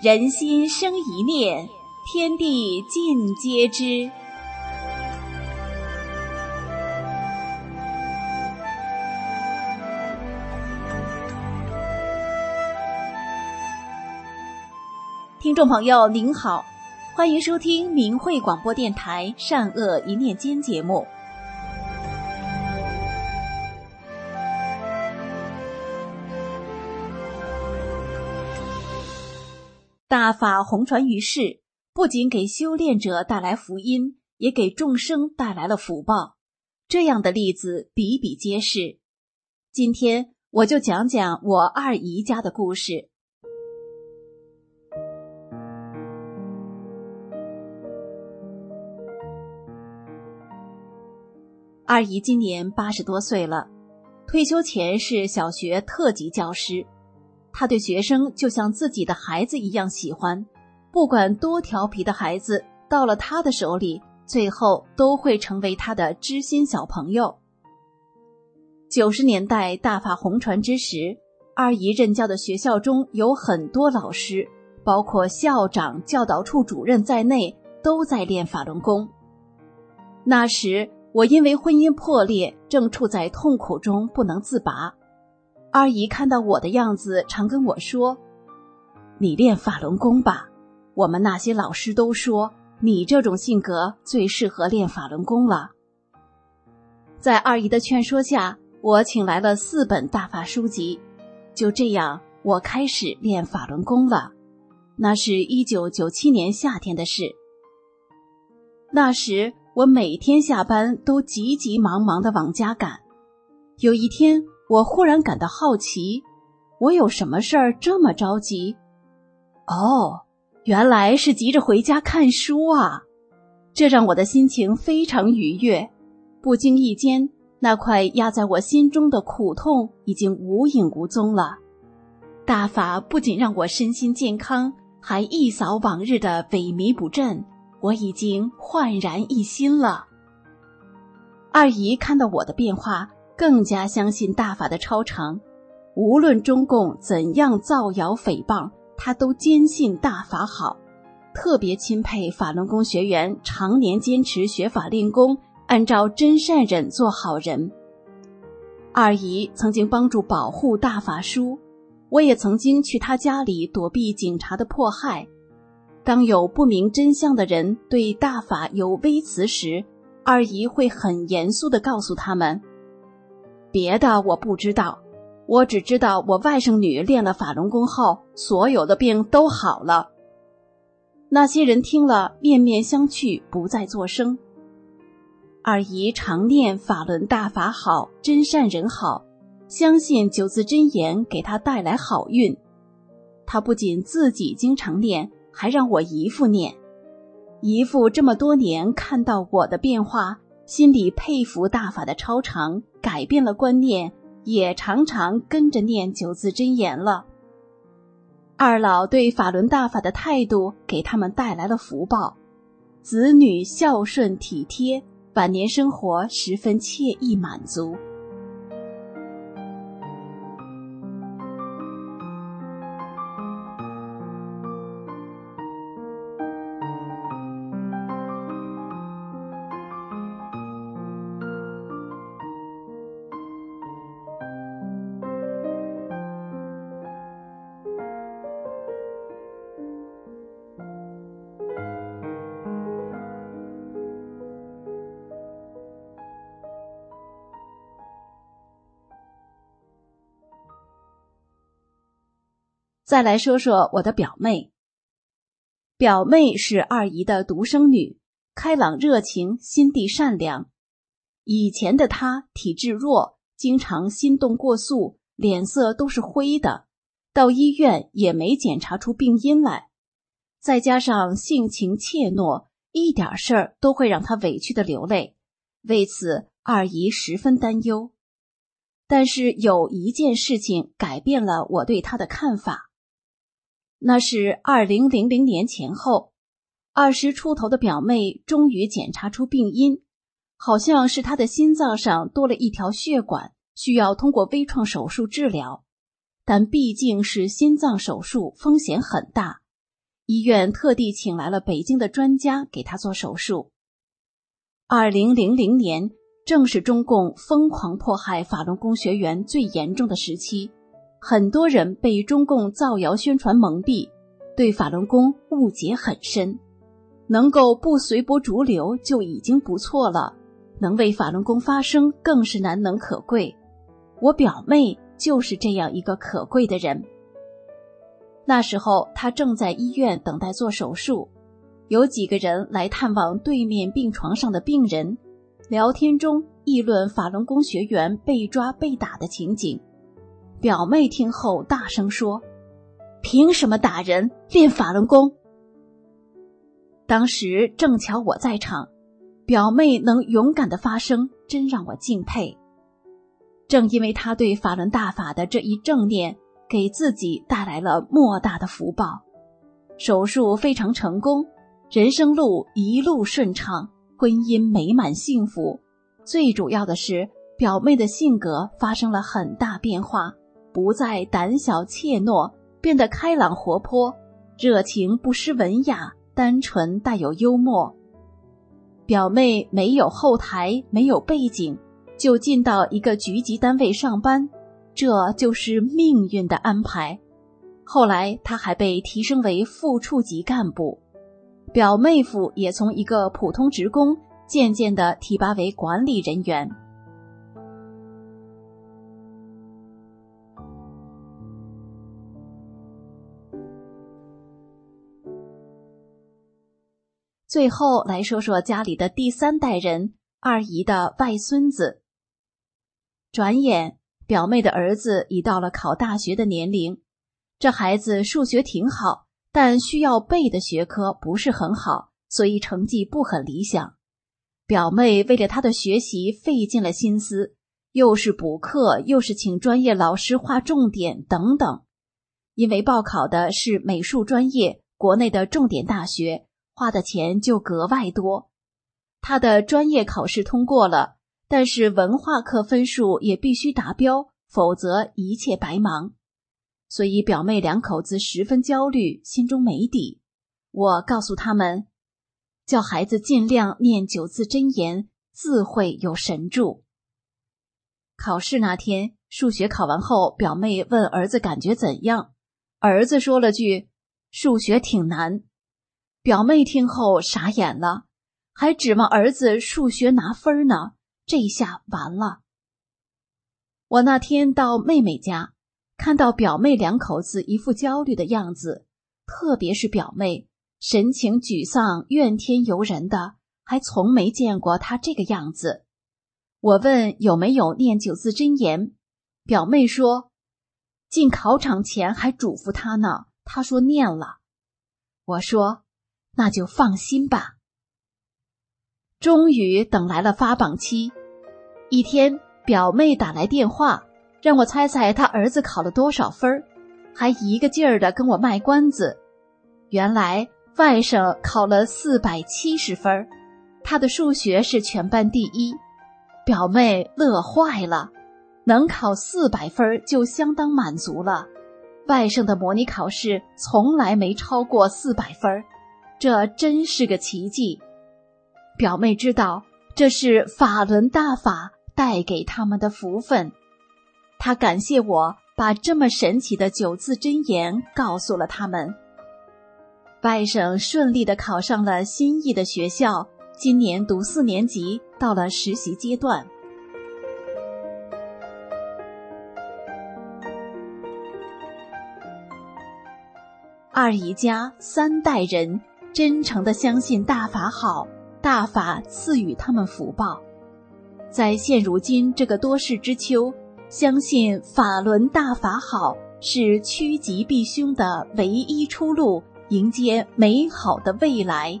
人心生一念，天地尽皆知。听众朋友您好，欢迎收听明慧广播电台《善恶一念间》节目。大法红传于世，不仅给修炼者带来福音，也给众生带来了福报。这样的例子比比皆是。今天我就讲讲我二姨家的故事。二姨今年八十多岁了，退休前是小学特级教师。他对学生就像自己的孩子一样喜欢，不管多调皮的孩子，到了他的手里，最后都会成为他的知心小朋友。九十年代大法红传之时，二姨任教的学校中有很多老师，包括校长、教导处主任在内，都在练法轮功。那时我因为婚姻破裂，正处在痛苦中不能自拔。二姨看到我的样子，常跟我说：“你练法轮功吧。”我们那些老师都说你这种性格最适合练法轮功了。在二姨的劝说下，我请来了四本大法书籍，就这样，我开始练法轮功了。那是一九九七年夏天的事。那时我每天下班都急急忙忙的往家赶。有一天。我忽然感到好奇，我有什么事儿这么着急？哦，原来是急着回家看书啊！这让我的心情非常愉悦。不经意间，那块压在我心中的苦痛已经无影无踪了。大法不仅让我身心健康，还一扫往日的萎靡不振，我已经焕然一新了。二姨看到我的变化。更加相信大法的超常，无论中共怎样造谣诽谤，他都坚信大法好，特别钦佩法轮功学员常年坚持学法练功，按照真善忍做好人。二姨曾经帮助保护大法书，我也曾经去他家里躲避警察的迫害。当有不明真相的人对大法有微词时，二姨会很严肃地告诉他们。别的我不知道，我只知道我外甥女练了法轮功后，所有的病都好了。那些人听了，面面相觑，不再作声。二姨常念法轮大法好，真善人好，相信九字真言给她带来好运。她不仅自己经常念，还让我姨父念。姨父这么多年看到我的变化。心里佩服大法的超常，改变了观念，也常常跟着念九字真言了。二老对法轮大法的态度，给他们带来了福报，子女孝顺体贴，晚年生活十分惬意满足。再来说说我的表妹。表妹是二姨的独生女，开朗热情，心地善良。以前的她体质弱，经常心动过速，脸色都是灰的，到医院也没检查出病因来。再加上性情怯懦，一点事儿都会让她委屈的流泪。为此，二姨十分担忧。但是有一件事情改变了我对她的看法。那是二零零零年前后，二十出头的表妹终于检查出病因，好像是她的心脏上多了一条血管，需要通过微创手术治疗。但毕竟是心脏手术，风险很大，医院特地请来了北京的专家给他做手术。二零零零年正是中共疯狂迫害法轮功学员最严重的时期，很多人被中共造谣宣传蒙蔽，对法轮功误解很深。能够不随波逐流就已经不错了，能为法轮功发声更是难能可贵。我表妹就是这样一个可贵的人。那时候她正在医院等待做手术。有几个人来探望对面病床上的病人，聊天中议论法轮功学员被抓被打的情景。表妹听后大声说：“凭什么打人？练法轮功？”当时正巧我在场，表妹能勇敢的发声，真让我敬佩。正因为她对法轮大法的这一正念，给自己带来了莫大的福报，手术非常成功。人生路一路顺畅，婚姻美满幸福。最主要的是，表妹的性格发生了很大变化，不再胆小怯懦，变得开朗活泼，热情不失文雅，单纯带有幽默。表妹没有后台，没有背景，就进到一个局级单位上班，这就是命运的安排。后来，她还被提升为副处级干部。表妹夫也从一个普通职工渐渐的提拔为管理人员。最后来说说家里的第三代人二姨的外孙子。转眼，表妹的儿子已到了考大学的年龄，这孩子数学挺好。但需要背的学科不是很好，所以成绩不很理想。表妹为了他的学习费尽了心思，又是补课，又是请专业老师划重点等等。因为报考的是美术专业，国内的重点大学，花的钱就格外多。他的专业考试通过了，但是文化课分数也必须达标，否则一切白忙。所以表妹两口子十分焦虑，心中没底。我告诉他们，叫孩子尽量念九字真言，自会有神助。考试那天，数学考完后，表妹问儿子感觉怎样，儿子说了句：“数学挺难。”表妹听后傻眼了，还指望儿子数学拿分呢。这下完了。我那天到妹妹家。看到表妹两口子一副焦虑的样子，特别是表妹神情沮丧、怨天尤人的，还从没见过她这个样子。我问有没有念九字真言，表妹说进考场前还嘱咐他呢。他说念了。我说那就放心吧。终于等来了发榜期，一天表妹打来电话。让我猜猜他儿子考了多少分儿，还一个劲儿的跟我卖关子。原来外甥考了四百七十分，他的数学是全班第一。表妹乐坏了，能考四百分就相当满足了。外甥的模拟考试从来没超过四百分，这真是个奇迹。表妹知道这是法轮大法带给他们的福分。她感谢我把这么神奇的九字真言告诉了他们。外甥顺利的考上了心仪的学校，今年读四年级，到了实习阶段。二姨家三代人真诚的相信大法好，大法赐予他们福报，在现如今这个多事之秋。相信法轮大法好是趋吉避凶的唯一出路，迎接美好的未来。